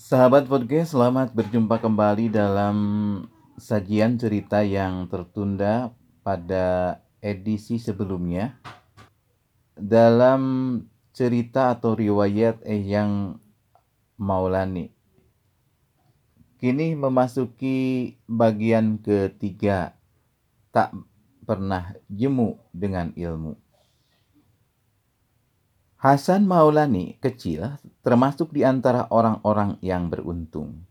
Sahabat podcast, selamat berjumpa kembali dalam sajian cerita yang tertunda pada edisi sebelumnya. Dalam cerita atau riwayat yang Maulani. Kini memasuki bagian ketiga. Tak pernah jemu dengan ilmu. Hasan Maulani kecil termasuk di antara orang-orang yang beruntung.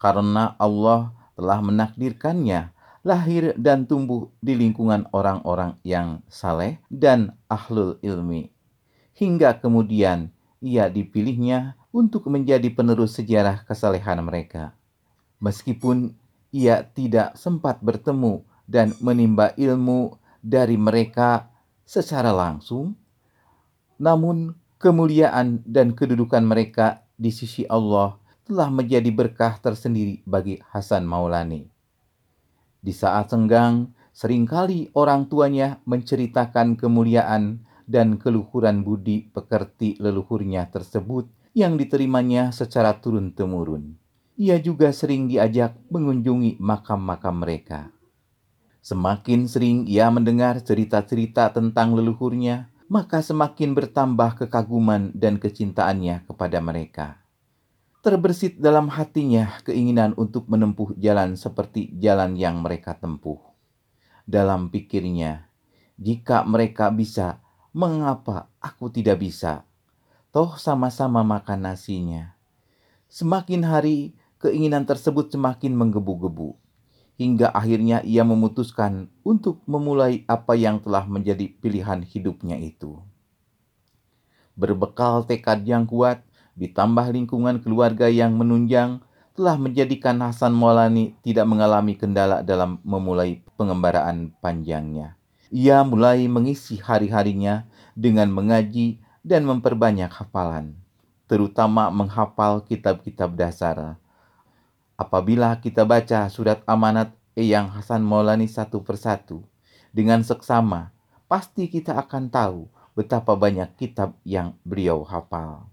Karena Allah telah menakdirkannya lahir dan tumbuh di lingkungan orang-orang yang saleh dan ahlul ilmi. Hingga kemudian ia dipilihnya untuk menjadi penerus sejarah kesalehan mereka. Meskipun ia tidak sempat bertemu dan menimba ilmu dari mereka secara langsung, namun kemuliaan dan kedudukan mereka di sisi Allah telah menjadi berkah tersendiri bagi Hasan Maulani. Di saat senggang, sering kali orang tuanya menceritakan kemuliaan dan keluhuran budi pekerti leluhurnya tersebut yang diterimanya secara turun-temurun. Ia juga sering diajak mengunjungi makam-makam mereka. Semakin sering ia mendengar cerita-cerita tentang leluhurnya, maka semakin bertambah kekaguman dan kecintaannya kepada mereka. Terbersit dalam hatinya keinginan untuk menempuh jalan seperti jalan yang mereka tempuh. Dalam pikirnya, jika mereka bisa, mengapa aku tidak bisa? Toh sama-sama makan nasinya. Semakin hari, keinginan tersebut semakin menggebu-gebu hingga akhirnya ia memutuskan untuk memulai apa yang telah menjadi pilihan hidupnya itu. Berbekal tekad yang kuat, ditambah lingkungan keluarga yang menunjang, telah menjadikan Hasan Maulani tidak mengalami kendala dalam memulai pengembaraan panjangnya. Ia mulai mengisi hari-harinya dengan mengaji dan memperbanyak hafalan, terutama menghafal kitab-kitab dasar Apabila kita baca surat amanat Eyang Hasan Maulani satu persatu dengan seksama, pasti kita akan tahu betapa banyak kitab yang beliau hafal.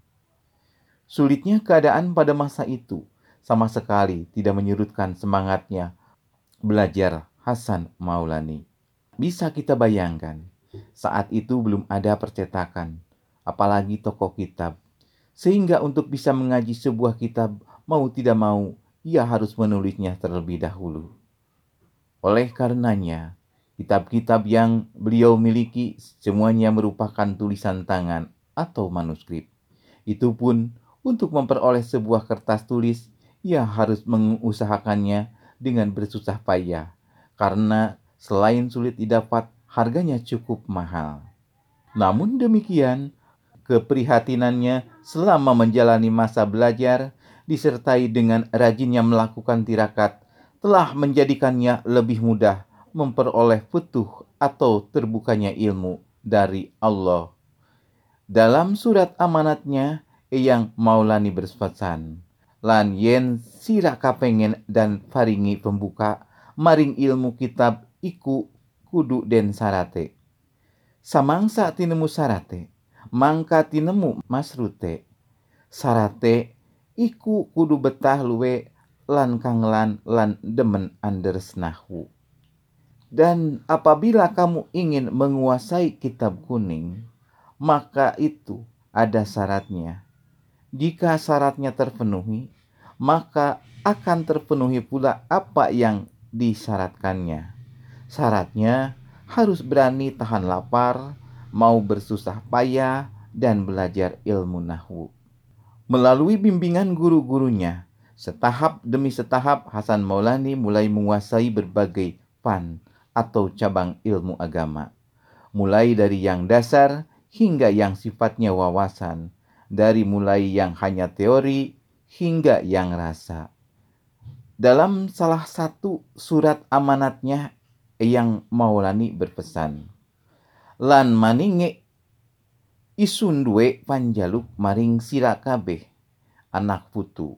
Sulitnya keadaan pada masa itu sama sekali tidak menyurutkan semangatnya belajar Hasan Maulani. Bisa kita bayangkan, saat itu belum ada percetakan, apalagi toko kitab. Sehingga untuk bisa mengaji sebuah kitab mau tidak mau ia harus menulisnya terlebih dahulu. Oleh karenanya, kitab-kitab yang beliau miliki semuanya merupakan tulisan tangan atau manuskrip. Itu pun untuk memperoleh sebuah kertas tulis, ia harus mengusahakannya dengan bersusah payah, karena selain sulit didapat, harganya cukup mahal. Namun demikian, keprihatinannya selama menjalani masa belajar disertai dengan rajinnya melakukan tirakat telah menjadikannya lebih mudah memperoleh futuh atau terbukanya ilmu dari Allah. Dalam surat amanatnya, yang Maulani berpesan, lan yen sira kapengen dan faringi pembuka maring ilmu kitab iku kudu den sarate. Samangsa tinemu sarate, mangka tinemu masrute. Sarate iku kudu betah luwe lan kangelan lan demen nahu. Dan apabila kamu ingin menguasai kitab kuning, maka itu ada syaratnya. Jika syaratnya terpenuhi, maka akan terpenuhi pula apa yang disyaratkannya. Syaratnya harus berani tahan lapar, mau bersusah payah, dan belajar ilmu nahwu. Melalui bimbingan guru-gurunya, setahap demi setahap Hasan Maulani mulai menguasai berbagai fan atau cabang ilmu agama. Mulai dari yang dasar hingga yang sifatnya wawasan, dari mulai yang hanya teori hingga yang rasa. Dalam salah satu surat amanatnya yang Maulani berpesan, Lan maninge isun duwe panjaluk maring sira kabeh anak putu.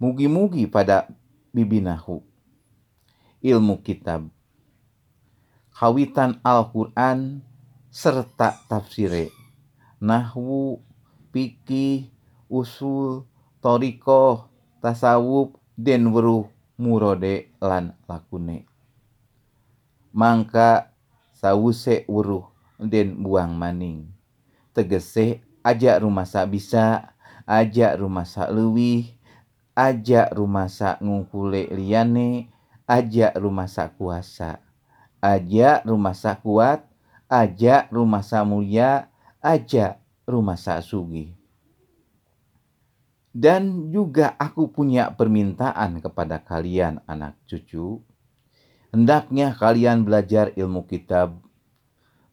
Mugi-mugi pada bibinahu ilmu kitab kawitan Al-Quran serta tafsire nahwu, fikih, usul, toriko, tasawuf, den weruh murode lan lakune. Mangka sawuse weruh den buang maning. Tegese ajak rumah sa bisa, ajak rumah sa lewih, ajak rumah sa ngungkule liyane, ajak rumah sa kuasa, ajak rumah sa kuat, ajak rumah sa mulia, ajak rumah sa sugi. Dan juga aku punya permintaan kepada kalian anak cucu. Hendaknya kalian belajar ilmu kitab.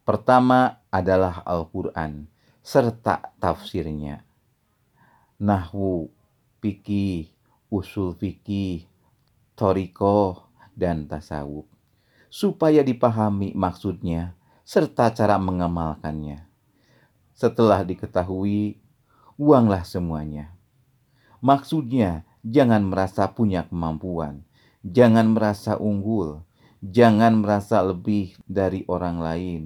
Pertama adalah Al-Quran serta tafsirnya. Nahwu, fikih, usul fikih, toriko, dan tasawuf. Supaya dipahami maksudnya serta cara mengamalkannya. Setelah diketahui, buanglah semuanya Maksudnya, jangan merasa punya kemampuan, jangan merasa unggul, jangan merasa lebih dari orang lain,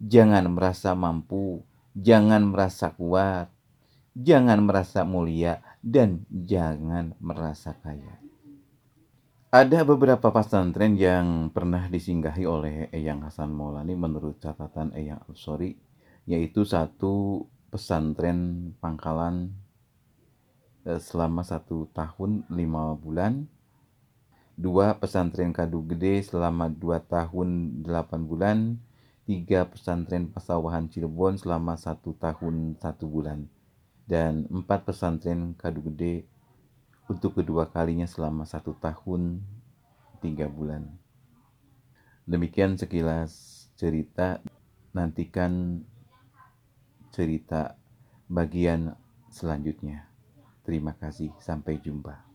jangan merasa mampu, jangan merasa kuat, jangan merasa mulia, dan jangan merasa kaya. Ada beberapa pesantren yang pernah disinggahi oleh Eyang Hasan Maulani menurut catatan Eyang Sorry, yaitu satu pesantren Pangkalan Eh, selama satu tahun lima bulan dua pesantren kadu gede selama dua tahun delapan bulan tiga pesantren pasawahan Cirebon selama satu tahun satu bulan. Dan empat pesantren kadu gede untuk kedua kalinya selama satu tahun tiga bulan. Demikian sekilas cerita. Nantikan cerita bagian selanjutnya. Terima kasih, sampai jumpa.